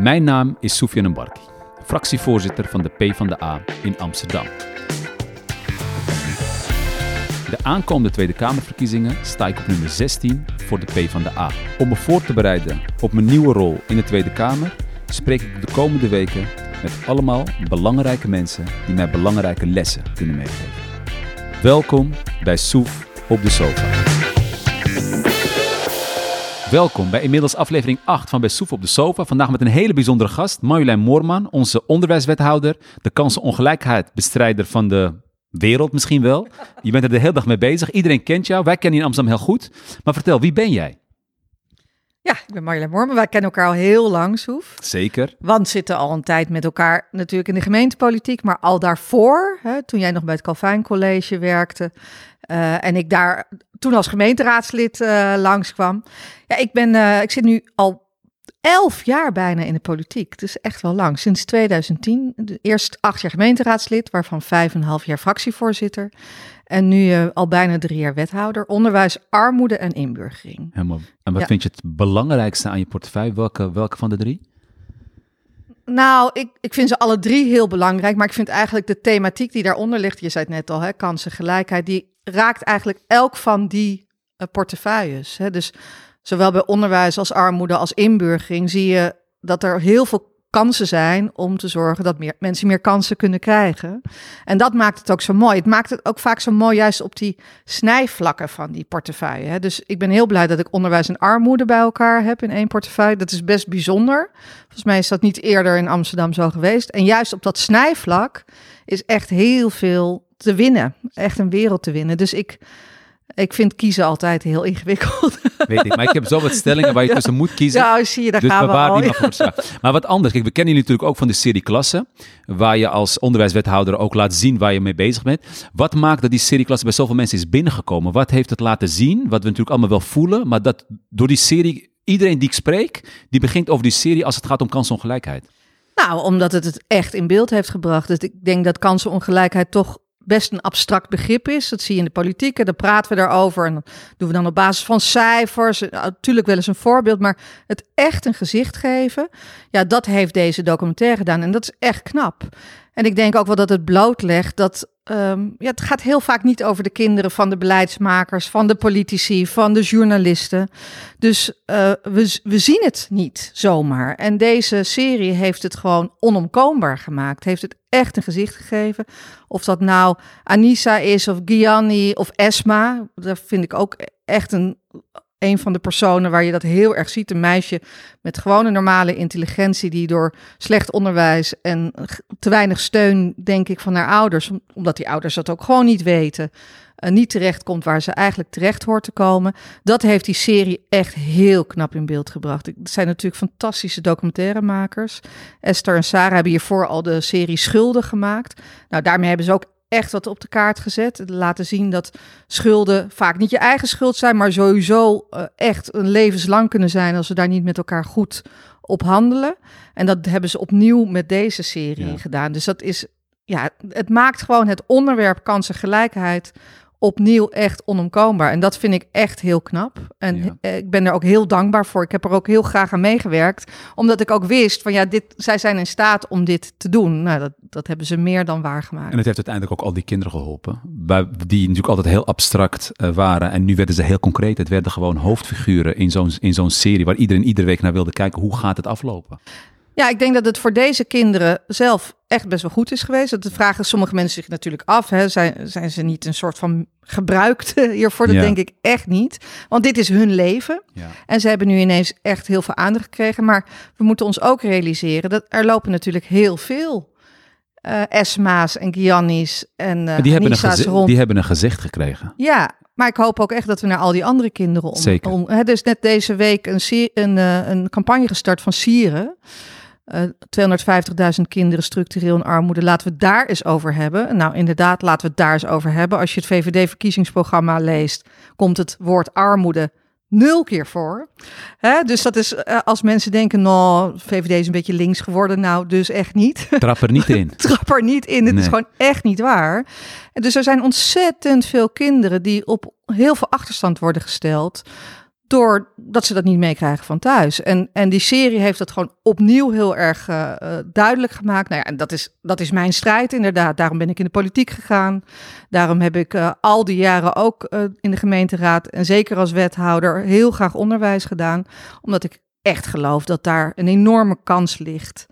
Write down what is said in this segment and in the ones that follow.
Mijn naam is Soufiane Barki, fractievoorzitter van de PvdA in Amsterdam. De aankomende Tweede Kamerverkiezingen sta ik op nummer 16 voor de PvdA. Om me voor te bereiden op mijn nieuwe rol in de Tweede Kamer spreek ik de komende weken met allemaal belangrijke mensen die mij belangrijke lessen kunnen meegeven. Welkom bij Soef op de Sofa. Welkom bij inmiddels aflevering 8 van Bij Soef op de Sofa. Vandaag met een hele bijzondere gast, Marjolein Moorman, onze onderwijswethouder, de kansenongelijkheidbestrijder van de wereld misschien wel. Je bent er de hele dag mee bezig. Iedereen kent jou. Wij kennen je in Amsterdam heel goed. Maar vertel, wie ben jij? Ja, ik ben Marjolein Moorman. Wij kennen elkaar al heel lang, Soef. Zeker. Want zitten al een tijd met elkaar natuurlijk in de gemeentepolitiek. Maar al daarvoor, hè, toen jij nog bij het Calvijn College werkte... Uh, en ik daar toen als gemeenteraadslid uh, langskwam. Ja, ik, ben, uh, ik zit nu al elf jaar bijna in de politiek. Dus echt wel lang. Sinds 2010. Eerst acht jaar gemeenteraadslid, waarvan vijf en een half jaar fractievoorzitter. En nu uh, al bijna drie jaar wethouder. Onderwijs, armoede en inburgering. Helemaal. En wat ja. vind je het belangrijkste aan je portefeuille? Welke, welke van de drie? Nou, ik, ik vind ze alle drie heel belangrijk. Maar ik vind eigenlijk de thematiek die daaronder ligt, je zei het net al, hè, kansengelijkheid, die raakt eigenlijk elk van die uh, portefeuilles. Hè. Dus zowel bij onderwijs als armoede als inburgering zie je dat er heel veel kansen zijn om te zorgen dat meer, mensen meer kansen kunnen krijgen. En dat maakt het ook zo mooi. Het maakt het ook vaak zo mooi juist op die snijvlakken van die portefeuille. Hè. Dus ik ben heel blij dat ik onderwijs en armoede bij elkaar heb in één portefeuille. Dat is best bijzonder. Volgens mij is dat niet eerder in Amsterdam zo geweest. En juist op dat snijvlak is echt heel veel te winnen. Echt een wereld te winnen. Dus ik ik vind kiezen altijd heel ingewikkeld. Weet ik, maar ik heb zo wat stellingen waar je ja. tussen moet kiezen. Ja, zie je, daar dus gaan we al. Die ja. Maar wat anders, kijk, we kennen jullie natuurlijk ook van de serie Klassen, waar je als onderwijswethouder ook laat zien waar je mee bezig bent. Wat maakt dat die serie Klassen bij zoveel mensen is binnengekomen? Wat heeft het laten zien, wat we natuurlijk allemaal wel voelen, maar dat door die serie, iedereen die ik spreek, die begint over die serie als het gaat om kansenongelijkheid? Nou, omdat het het echt in beeld heeft gebracht. Dus ik denk dat kansenongelijkheid toch best een abstract begrip is. Dat zie je in de politiek en daar praten we daarover. En dat doen we dan op basis van cijfers. Natuurlijk wel eens een voorbeeld, maar het echt een gezicht geven. Ja, dat heeft deze documentaire gedaan en dat is echt knap. En ik denk ook wel dat het blootlegt dat um, ja, het gaat heel vaak niet over de kinderen van de beleidsmakers, van de politici, van de journalisten. Dus uh, we, we zien het niet zomaar. En deze serie heeft het gewoon onomkoombaar gemaakt. Heeft het echt een gezicht gegeven. Of dat nou Anissa is, of Gianni, of Esma. Dat vind ik ook echt een een van de personen waar je dat heel erg ziet. Een meisje met gewone normale intelligentie die door slecht onderwijs en te weinig steun, denk ik, van haar ouders, omdat die ouders dat ook gewoon niet weten, uh, niet terecht komt waar ze eigenlijk terecht hoort te komen. Dat heeft die serie echt heel knap in beeld gebracht. Het zijn natuurlijk fantastische documentairemakers. Esther en Sarah hebben hiervoor al de serie Schulden gemaakt. Nou, daarmee hebben ze ook echt wat op de kaart gezet. Laten zien dat schulden vaak niet je eigen schuld zijn, maar sowieso uh, echt een levenslang kunnen zijn als we daar niet met elkaar goed op handelen. En dat hebben ze opnieuw met deze serie ja. gedaan. Dus dat is, ja, het maakt gewoon het onderwerp kansengelijkheid opnieuw echt onomkoombaar. En dat vind ik echt heel knap. En ja. ik ben er ook heel dankbaar voor. Ik heb er ook heel graag aan meegewerkt. Omdat ik ook wist van ja, dit, zij zijn in staat om dit te doen. Nou, dat, dat hebben ze meer dan waargemaakt. En het heeft uiteindelijk ook al die kinderen geholpen. Die natuurlijk altijd heel abstract uh, waren. En nu werden ze heel concreet. Het werden gewoon hoofdfiguren in zo'n, in zo'n serie waar iedereen iedere week naar wilde kijken. Hoe gaat het aflopen? Ja, ik denk dat het voor deze kinderen zelf echt best wel goed is geweest. Dat vragen sommige mensen zich natuurlijk af. Hè. Zijn, zijn ze niet een soort van gebruikte hiervoor? Dat ja. denk ik echt niet. Want dit is hun leven. Ja. En ze hebben nu ineens echt heel veel aandacht gekregen. Maar we moeten ons ook realiseren dat er lopen natuurlijk heel veel uh, Esma's en Gianni's en uh, die, hebben een rond. die hebben een gezicht gekregen. Ja, maar ik hoop ook echt dat we naar al die andere kinderen om. Zeker. om hè, dus net deze week een, een, uh, een campagne gestart van Sieren. Uh, 250.000 kinderen structureel in armoede. Laten we het daar eens over hebben. Nou, inderdaad, laten we het daar eens over hebben. Als je het VVD-verkiezingsprogramma leest, komt het woord armoede nul keer voor. Hè? Dus dat is uh, als mensen denken, nou, VVD is een beetje links geworden. Nou, dus echt niet. Trap er niet in. Trap er niet in. Het nee. is gewoon echt niet waar. En dus er zijn ontzettend veel kinderen die op heel veel achterstand worden gesteld doordat ze dat niet meekrijgen van thuis. En, en die serie heeft dat gewoon opnieuw heel erg uh, duidelijk gemaakt. Nou ja, en dat is, dat is mijn strijd inderdaad. Daarom ben ik in de politiek gegaan. Daarom heb ik uh, al die jaren ook in de gemeenteraad en zeker als wethouder heel graag onderwijs gedaan. Omdat ik echt geloof dat daar een enorme kans ligt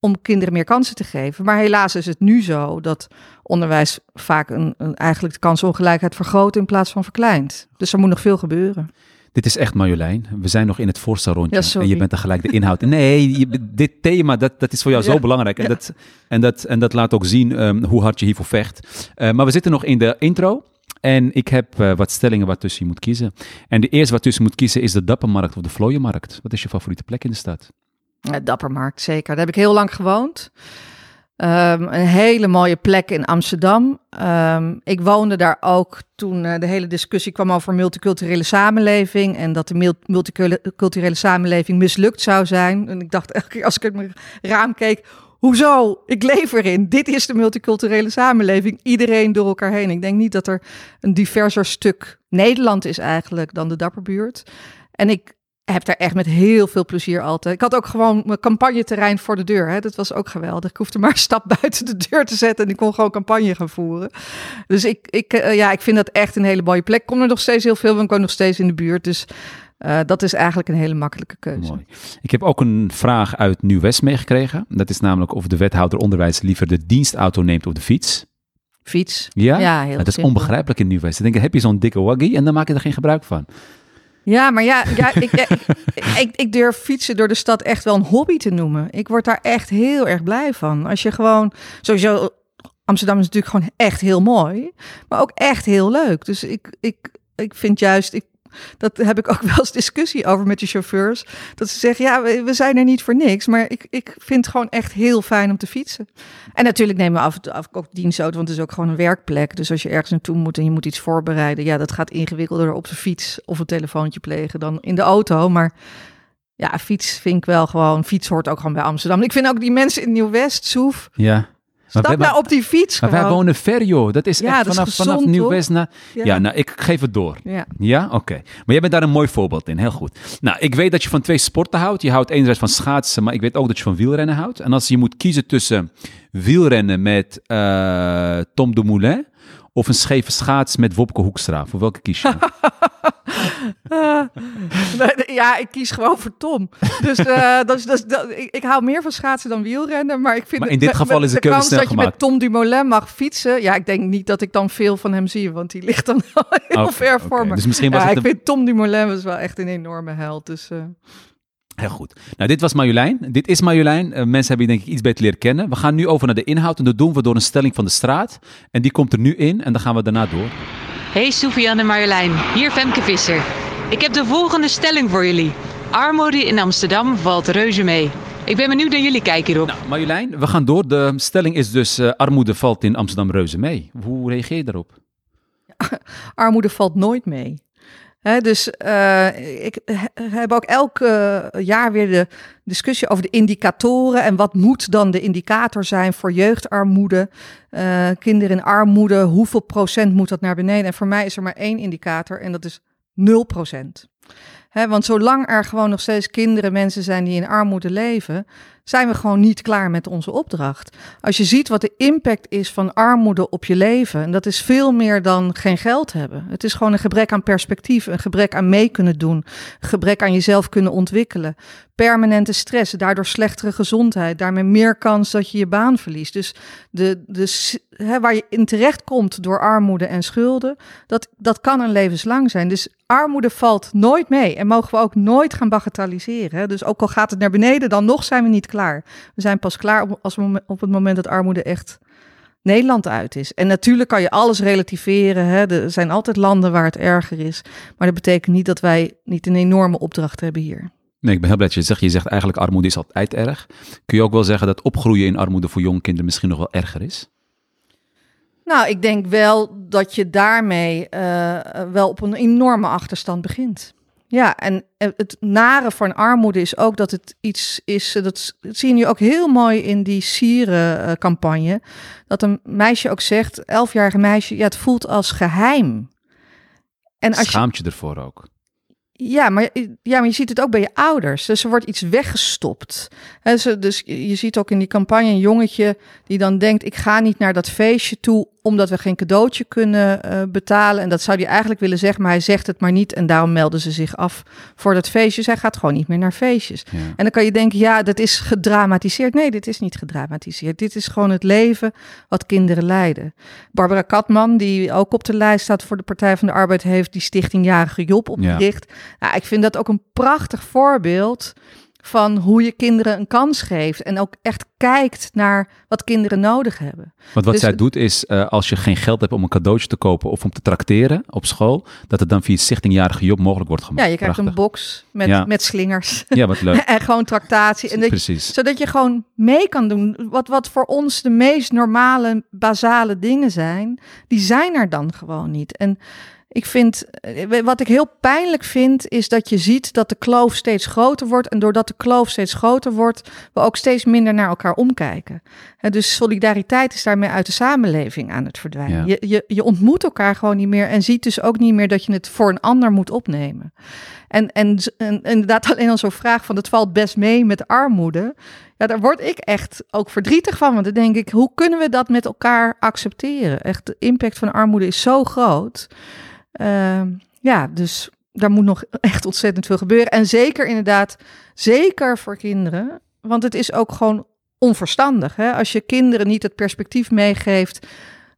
om kinderen meer kansen te geven. Maar helaas is het nu zo dat onderwijs vaak een, een eigenlijk de kansongelijkheid vergroot in plaats van verkleint. Dus er moet nog veel gebeuren. Dit is echt Marjolein. We zijn nog in het voorstelrondje. Ja, en je bent tegelijk de inhoud. Nee, dit thema, dat, dat is voor jou zo belangrijk. En, dat, en, dat, en dat laat ook zien um, hoe hard je hiervoor vecht. Uh, maar we zitten nog in de intro. En ik heb uh, wat stellingen wat tussen je moet kiezen. En de eerste wat tussen moet kiezen is de Dappermarkt of de Vlooienmarkt. Wat is je favoriete plek in de stad? Dappermarkt, zeker. Daar heb ik heel lang gewoond. Um, een hele mooie plek in Amsterdam. Um, ik woonde daar ook toen uh, de hele discussie kwam over multiculturele samenleving. En dat de multiculturele samenleving mislukt zou zijn. En ik dacht elke keer als ik uit mijn raam keek. Hoezo? Ik leef erin. Dit is de multiculturele samenleving. Iedereen door elkaar heen. Ik denk niet dat er een diverser stuk Nederland is eigenlijk dan de Dapperbuurt. En ik heb daar echt met heel veel plezier altijd. Ik had ook gewoon mijn campagneterrein voor de deur. Hè. Dat was ook geweldig. Ik hoefde maar een stap buiten de deur te zetten en ik kon gewoon campagne gaan voeren. Dus ik, ik, uh, ja, ik vind dat echt een hele mooie plek. Kom er nog steeds heel veel, want ik woon nog steeds in de buurt. Dus uh, dat is eigenlijk een hele makkelijke keuze. Mooi. Ik heb ook een vraag uit Nieuw-West meegekregen. Dat is namelijk of de wethouder onderwijs liever de dienstauto neemt of de fiets. Fiets? Ja? ja heel Dat is onbegrijpelijk in Nieuw-West. Ik denk, heb je zo'n dikke waggie en dan maak je er geen gebruik van. Ja, maar ja, ja, ik, ik, ik, durf fietsen door de stad echt wel een hobby te noemen. Ik word daar echt heel erg blij van. Als je gewoon, sowieso, Amsterdam is natuurlijk gewoon echt heel mooi, maar ook echt heel leuk. Dus ik, ik, ik vind juist, dat heb ik ook wel eens discussie over met de chauffeurs. Dat ze zeggen, ja, we, zijn er niet voor niks. Maar ik, ik vind het gewoon echt heel fijn om te fietsen. En natuurlijk nemen we af en toe af, ook dienstauto, want het is ook gewoon een werkplek. Dus als je ergens naartoe moet en je moet iets voorbereiden, ja, dat gaat ingewikkelder op de fiets of een telefoontje plegen dan in de auto. Maar ja, fiets vind ik wel gewoon, fiets hoort ook gewoon bij Amsterdam. Ik vind ook die mensen in Nieuw-West, Soef. Ja. Stap nou op die fiets Maar wij wonen ver, joh. Dat is ja, echt vanaf, vanaf Nieuw-West naar... Ja. nou, ik geef het door. Ja? Ja? Oké. Maar jij bent daar een mooi voorbeeld in. Heel goed. Nou, ik weet dat je van twee sporten houdt. Je houdt enerzijds van schaatsen, maar ik weet ook dat je van wielrennen houdt. En als je moet kiezen tussen wielrennen met uh, Tom Dumoulin of een scheve schaats met Wopke Hoekstra? Voor welke kies je? ja, ik kies gewoon voor Tom. Dus uh, dat is, dat is, dat, ik, ik, hou meer van schaatsen dan wielrennen. Maar ik vind maar in dit geval is de, de keuze snel dat je met Tom Dumoulin mag fietsen. Ja, ik denk niet dat ik dan veel van hem zie, want die ligt dan heel ver voor me. Dus misschien was ja, ik vind Tom Dumoulin was wel echt een enorme held. Dus, uh... Heel goed. Nou, dit was Marjolein. Dit is Marjolein. Uh, mensen hebben je denk ik iets beter leren kennen. We gaan nu over naar de inhoud en dat doen we door een stelling van de straat. En die komt er nu in en dan gaan we daarna door. Hey Sofiane en Marjolein, hier Femke Visser. Ik heb de volgende stelling voor jullie. Armoede in Amsterdam valt reuze mee. Ik ben benieuwd naar jullie kijk hierop. Nou, Marjolein, we gaan door. De stelling is dus uh, armoede valt in Amsterdam reuze mee. Hoe reageer je daarop? armoede valt nooit mee dus uh, ik heb ook elk jaar weer de discussie over de indicatoren en wat moet dan de indicator zijn voor jeugdarmoede, uh, kinderen in armoede, hoeveel procent moet dat naar beneden? En voor mij is er maar één indicator en dat is 0 procent. want zolang er gewoon nog steeds kinderen, mensen zijn die in armoede leven, zijn we gewoon niet klaar met onze opdracht. Als je ziet wat de impact is van armoede op je leven, en dat is veel meer dan geen geld hebben. Het is gewoon een gebrek aan perspectief, een gebrek aan mee kunnen doen, een gebrek aan jezelf kunnen ontwikkelen, permanente stress, daardoor slechtere gezondheid, daarmee meer kans dat je je baan verliest. Dus de, de, waar je in terecht komt door armoede en schulden, dat, dat kan een levenslang zijn. Dus armoede valt nooit mee en mogen we ook nooit gaan bagatelliseren. Dus ook al gaat het naar beneden, dan nog zijn we niet klaar. We zijn pas klaar op, als we, op het moment dat armoede echt Nederland uit is. En natuurlijk kan je alles relativeren. Hè. Er zijn altijd landen waar het erger is. Maar dat betekent niet dat wij niet een enorme opdracht hebben hier. Nee, ik ben heel blij dat je zegt. Je zegt eigenlijk armoede is altijd erg. Kun je ook wel zeggen dat opgroeien in armoede voor jonge kinderen misschien nog wel erger is? Nou, ik denk wel dat je daarmee uh, wel op een enorme achterstand begint. Ja, en het nare van armoede is ook dat het iets is, dat, dat zie je nu ook heel mooi in die sierencampagne, dat een meisje ook zegt, elfjarige meisje, ja, het voelt als geheim. En als Schaamt je, je ervoor ook? Ja maar, ja, maar je ziet het ook bij je ouders. Dus er wordt iets weggestopt. He, ze, dus je ziet ook in die campagne een jongetje die dan denkt: ik ga niet naar dat feestje toe omdat we geen cadeautje kunnen uh, betalen. En dat zou hij eigenlijk willen zeggen, maar hij zegt het maar niet. En daarom melden ze zich af voor dat feestje. Zij gaat gewoon niet meer naar feestjes. Ja. En dan kan je denken, ja, dat is gedramatiseerd. Nee, dit is niet gedramatiseerd. Dit is gewoon het leven wat kinderen leiden. Barbara Katman, die ook op de lijst staat voor de Partij van de Arbeid, heeft die Stichting Jarige Job opgericht. Ja. Nou, ik vind dat ook een prachtig voorbeeld van hoe je kinderen een kans geeft. En ook echt kijkt naar wat kinderen nodig hebben. Want wat dus zij doet is, uh, als je geen geld hebt om een cadeautje te kopen of om te trakteren op school, dat het dan via het stichtingjarige Job mogelijk wordt gemaakt. Ja, je krijgt een box met, ja. met slingers. Ja, wat leuk. en gewoon tractatie. En dat Precies. Je, zodat je gewoon mee kan doen. Wat, wat voor ons de meest normale, basale dingen zijn, die zijn er dan gewoon niet. En ik vind, eh, wat ik heel pijnlijk vind, is dat je ziet dat de kloof steeds groter wordt. En doordat de kloof steeds groter wordt, we ook steeds minder naar elkaar omkijken. dus solidariteit is daarmee uit de samenleving aan het verdwijnen. Je, je, je ontmoet elkaar gewoon niet meer en ziet dus ook niet meer dat je het voor een ander moet opnemen. En, en, en inderdaad alleen al zo'n vraag van het valt best mee met armoede. Ja, daar word ik echt ook verdrietig van. Want dan denk ik, hoe kunnen we dat met elkaar accepteren? Echt, de impact van armoede is zo groot. Uh, ja, dus daar moet nog echt ontzettend veel gebeuren. En zeker inderdaad, zeker voor kinderen. Want het is ook gewoon onverstandig. Hè? Als je kinderen niet het perspectief meegeeft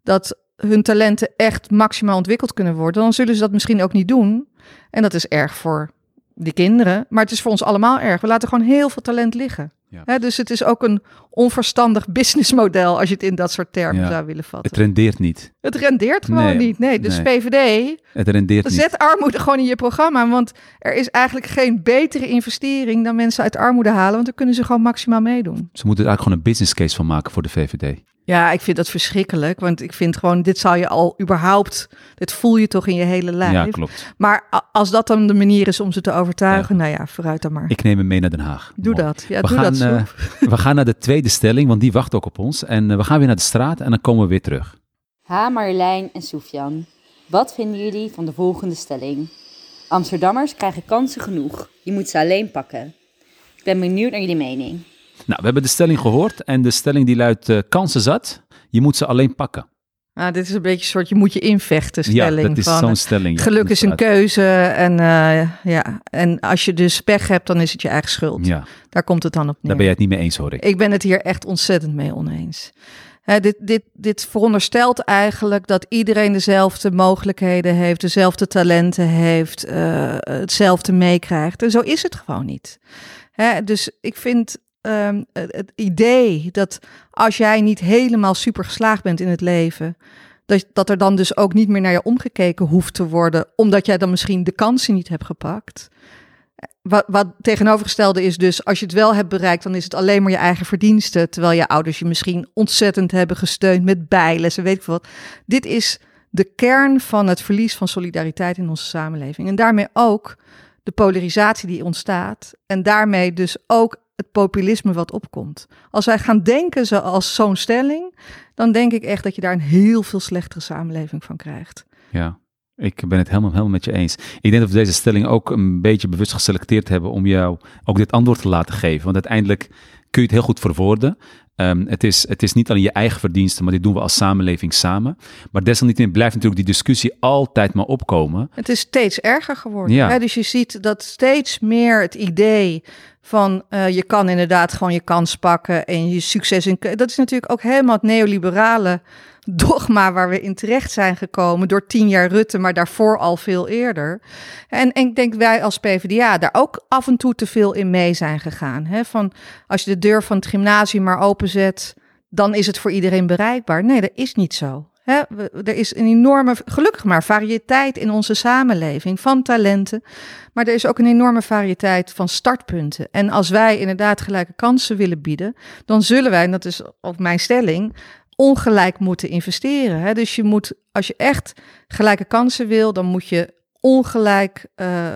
dat hun talenten echt maximaal ontwikkeld kunnen worden, dan zullen ze dat misschien ook niet doen. En dat is erg voor de kinderen, maar het is voor ons allemaal erg. We laten gewoon heel veel talent liggen. Ja. dus het is ook een onverstandig businessmodel als je het in dat soort termen zou willen vatten. Het rendeert niet. Het rendeert gewoon niet. Nee, dus nee. VVD. Het rendeert zet niet. armoede gewoon in je programma. Want er is eigenlijk geen betere investering dan mensen uit armoede halen. Want dan kunnen ze gewoon maximaal meedoen. Ze moeten er eigenlijk gewoon een business case van maken voor de VVD. Ja, ik vind dat verschrikkelijk. Want ik vind gewoon, dit zou je al überhaupt, dit voel je toch in je hele lijf. Ja, klopt. Maar als dat dan de manier is om ze te overtuigen, nou ja, vooruit dan maar. Ik neem hem mee naar Den Haag. Doe dat. Ja, we doe gaan, dat. Uh, we gaan naar de tweede stelling, want die wacht ook op ons. En uh, we gaan weer naar de straat en dan komen we weer terug. Ha, Marjolein en Sofian. Wat vinden jullie van de volgende stelling? Amsterdammers krijgen kansen genoeg. Je moet ze alleen pakken. Ik ben benieuwd naar jullie mening. Nou, we hebben de stelling gehoord en de stelling die luidt uh, kansen zat. Je moet ze alleen pakken. Ah, dit is een beetje een soort je moet je invechten stelling. Ja, dat is zo'n stelling. Ja, geluk is een keuze en, uh, ja, en als je dus pech hebt, dan is het je eigen schuld. Ja. Daar komt het dan op neer. Daar ben je het niet mee eens, hoor ik. Ik ben het hier echt ontzettend mee oneens. Hè, dit, dit, dit veronderstelt eigenlijk dat iedereen dezelfde mogelijkheden heeft, dezelfde talenten heeft, uh, hetzelfde meekrijgt. En zo is het gewoon niet. Hè, dus ik vind um, het idee dat als jij niet helemaal super geslaagd bent in het leven, dat, dat er dan dus ook niet meer naar je omgekeken hoeft te worden, omdat jij dan misschien de kansen niet hebt gepakt. Wat, wat tegenovergestelde is dus, als je het wel hebt bereikt, dan is het alleen maar je eigen verdienste, terwijl je ouders je misschien ontzettend hebben gesteund met bijlessen, weet ik wat. Dit is de kern van het verlies van solidariteit in onze samenleving. En daarmee ook de polarisatie die ontstaat. En daarmee dus ook het populisme wat opkomt. Als wij gaan denken zoals zo'n stelling, dan denk ik echt dat je daar een heel veel slechtere samenleving van krijgt. Ja, ik ben het helemaal, helemaal met je eens. Ik denk dat we deze stelling ook een beetje bewust geselecteerd hebben om jou ook dit antwoord te laten geven. Want uiteindelijk kun je het heel goed verwoorden. Um, het, is, het is niet alleen je eigen verdienste, maar dit doen we als samenleving samen. Maar desalniettemin blijft natuurlijk die discussie altijd maar opkomen. Het is steeds erger geworden. Ja. Hè? Dus je ziet dat steeds meer het idee van uh, je kan inderdaad gewoon je kans pakken en je succes in. Dat is natuurlijk ook helemaal het neoliberale dogma waar we in terecht zijn gekomen door tien jaar Rutte, maar daarvoor al veel eerder. En, en ik denk wij als PvdA daar ook af en toe te veel in mee zijn gegaan. Hè? Van als je de deur van het gymnasium maar openzet, dan is het voor iedereen bereikbaar. Nee, dat is niet zo. Er is een enorme, gelukkig maar, variëteit in onze samenleving van talenten. Maar er is ook een enorme variëteit van startpunten. En als wij inderdaad gelijke kansen willen bieden, dan zullen wij, en dat is ook mijn stelling, ongelijk moeten investeren. Dus je moet, als je echt gelijke kansen wil, dan moet je ongelijk uh,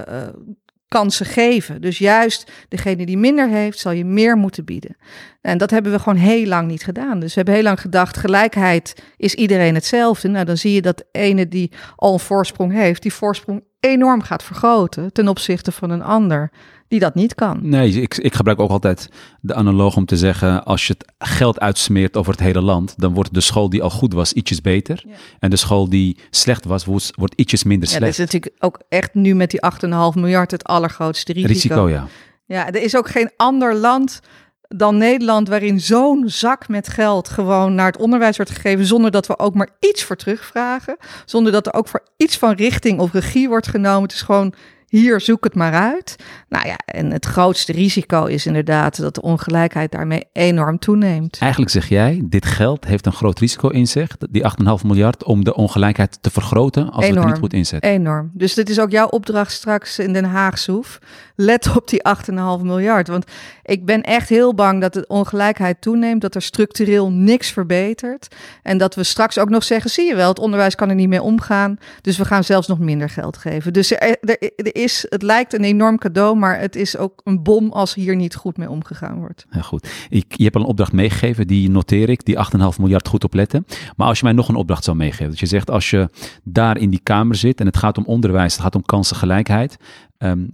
kansen geven. Dus juist degene die minder heeft, zal je meer moeten bieden. En dat hebben we gewoon heel lang niet gedaan. Dus we hebben heel lang gedacht, gelijkheid is iedereen hetzelfde. Nou, dan zie je dat ene die al een voorsprong heeft, die voorsprong enorm gaat vergroten ten opzichte van een ander die dat niet kan. Nee, ik, ik gebruik ook altijd de analoog om te zeggen, als je het geld uitsmeert over het hele land, dan wordt de school die al goed was ietsjes beter. En de school die slecht was, wordt, wordt ietsjes minder slecht. Ja, dat is natuurlijk ook echt nu met die 8,5 miljard het allergrootste risico. Risico, ja. Ja, er is ook geen ander land dan Nederland waarin zo'n zak met geld gewoon naar het onderwijs wordt gegeven zonder dat we ook maar iets voor terugvragen, zonder dat er ook voor iets van richting of regie wordt genomen. Het is gewoon hier zoek het maar uit. Nou ja, en het grootste risico is inderdaad dat de ongelijkheid daarmee enorm toeneemt. Eigenlijk zeg jij, dit geld heeft een groot risico in zich, die 8,5 miljard, om de ongelijkheid te vergroten als enorm, we het niet goed inzetten. Enorm. Dus dit is ook jouw opdracht straks in Den Haag, Soef. Let op die 8,5 miljard. Want ik ben echt heel bang dat de ongelijkheid toeneemt, dat er structureel niks verbetert. En dat we straks ook nog zeggen, zie je wel, het onderwijs kan er niet mee omgaan. Dus we gaan zelfs nog minder geld geven. Dus er, er, is, het lijkt een enorm cadeau, maar het is ook een bom als hier niet goed mee omgegaan wordt. Ja, goed. Ik, je hebt al een opdracht meegegeven, die noteer ik, die 8,5 miljard goed opletten. Maar als je mij nog een opdracht zou meegeven, dat je zegt als je daar in die kamer zit en het gaat om onderwijs, het gaat om kansengelijkheid, um,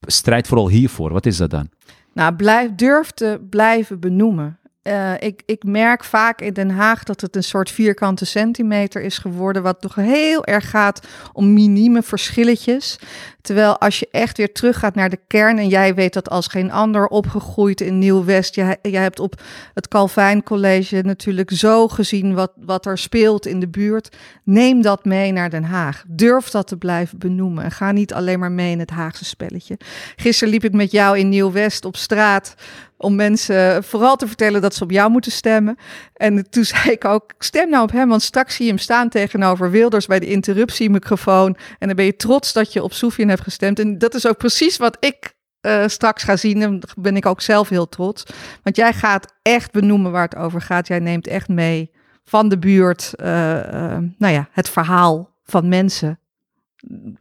strijd vooral hiervoor. Wat is dat dan? Nou, blijf, durf te blijven benoemen. Uh, ik, ik merk vaak in Den Haag dat het een soort vierkante centimeter is geworden, wat toch heel erg gaat om minieme verschilletjes. Terwijl als je echt weer teruggaat naar de kern, en jij weet dat als geen ander opgegroeid in Nieuw-West, jij, hebt op het Calvijn College natuurlijk zo gezien wat, wat er speelt in de buurt. Neem dat mee naar Den Haag. Durf dat te blijven benoemen en ga niet alleen maar mee in het Haagse spelletje. Gisteren liep ik met jou in Nieuw-West op straat om mensen vooral te vertellen dat ze op jou moeten stemmen. En toen zei ik ook, stem nou op hem, want straks zie je hem staan tegenover Wilders bij de interruptiemicrofoon. En dan ben je trots dat je op Sofian hebt gestemd. En dat is ook precies wat ik uh, straks ga zien. En ben ik ook zelf heel trots. Want jij gaat echt benoemen waar het over gaat. Jij neemt echt mee van de buurt, uh, uh, nou ja, het verhaal van mensen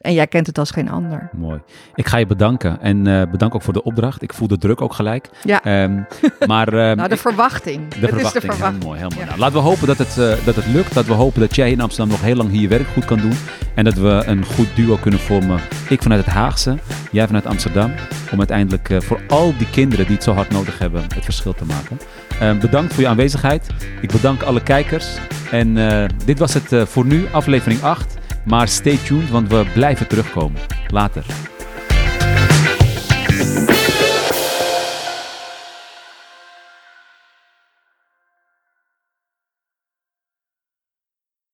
en jij kent het als geen ander. Mooi. Ik ga je bedanken en uh, bedank ook voor de opdracht. Ik voel de druk ook gelijk. Ja. Um, maar, uh, nou, de verwachting. De verwachting. Is de verwachting. Heel mooi, heel mooi. Ja. Nou, laten we hopen dat het, uh, dat het lukt. Dat we hopen dat jij in Amsterdam nog heel lang hier je werk goed kan doen. En dat we een goed duo kunnen vormen. Ik vanuit het Haagse, jij vanuit Amsterdam. Om uiteindelijk voor al die kinderen die het zo hard nodig hebben, het verschil te maken. Ehm, bedankt voor je aanwezigheid. Ik bedank alle kijkers. En dit was het voor nu, aflevering 8. Maar stay tuned, want we blijven terugkomen. Later.